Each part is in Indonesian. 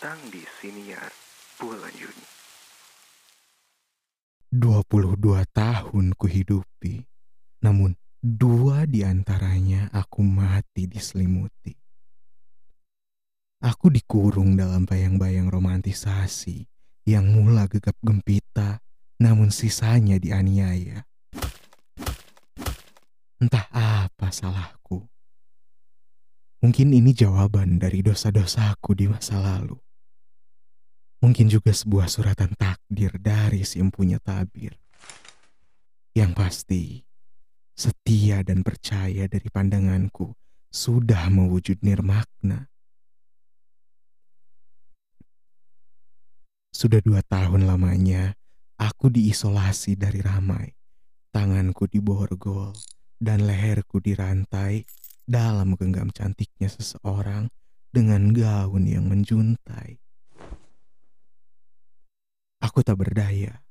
datang di Siniar bulan Juni. 22 tahun kuhidupi, namun dua di antaranya aku mati diselimuti. Aku dikurung dalam bayang-bayang romantisasi yang mula gegap gempita, namun sisanya dianiaya. Entah apa salahku. Mungkin ini jawaban dari dosa-dosaku di masa lalu. Mungkin juga sebuah suratan takdir dari si empunya tabir. Yang pasti, setia dan percaya dari pandanganku sudah mewujud nirmakna. Sudah dua tahun lamanya, aku diisolasi dari ramai. Tanganku diborgol dan leherku dirantai dalam genggam cantiknya seseorang dengan gaun yang menjuntai. Aku tak berdaya,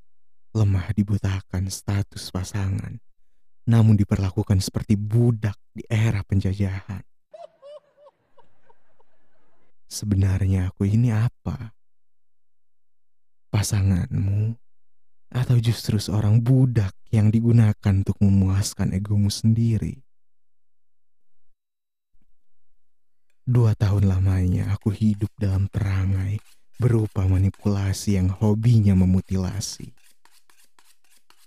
lemah dibutakan status pasangan, namun diperlakukan seperti budak di era penjajahan. Sebenarnya aku ini apa? Pasanganmu atau justru seorang budak yang digunakan untuk memuaskan egomu sendiri? Dua tahun lamanya aku hidup dalam perangai berupa manipulasi yang hobinya memutilasi.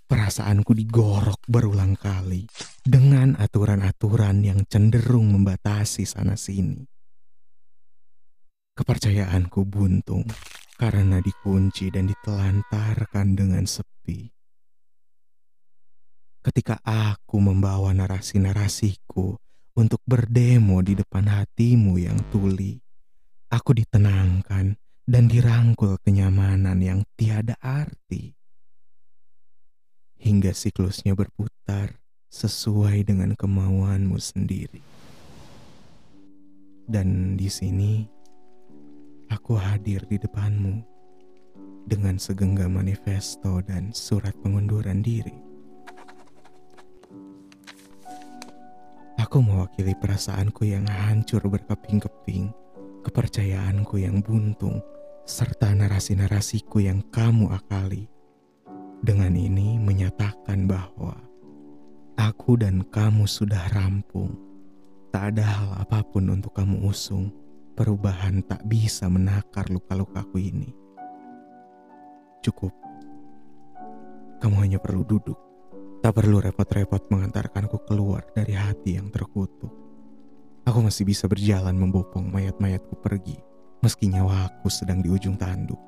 Perasaanku digorok berulang kali dengan aturan-aturan yang cenderung membatasi sana-sini. Kepercayaanku buntung karena dikunci dan ditelantarkan dengan sepi. Ketika aku membawa narasi-narasiku untuk berdemo di depan hatimu yang tuli. Aku ditenangkan dan dirangkul kenyamanan yang tiada arti. Hingga siklusnya berputar sesuai dengan kemauanmu sendiri. Dan di sini, aku hadir di depanmu dengan segenggam manifesto dan surat pengunduran diri. Aku mewakili perasaanku yang hancur berkeping-keping, kepercayaanku yang buntung, serta narasi-narasiku yang kamu akali. Dengan ini menyatakan bahwa aku dan kamu sudah rampung. Tak ada hal apa pun untuk kamu usung. Perubahan tak bisa menakar luka-lukaku ini. Cukup. Kamu hanya perlu duduk Tak perlu repot-repot mengantarkanku keluar dari hati yang terkutuk. Aku masih bisa berjalan membopong mayat-mayatku pergi, meski nyawaku sedang di ujung tanduk.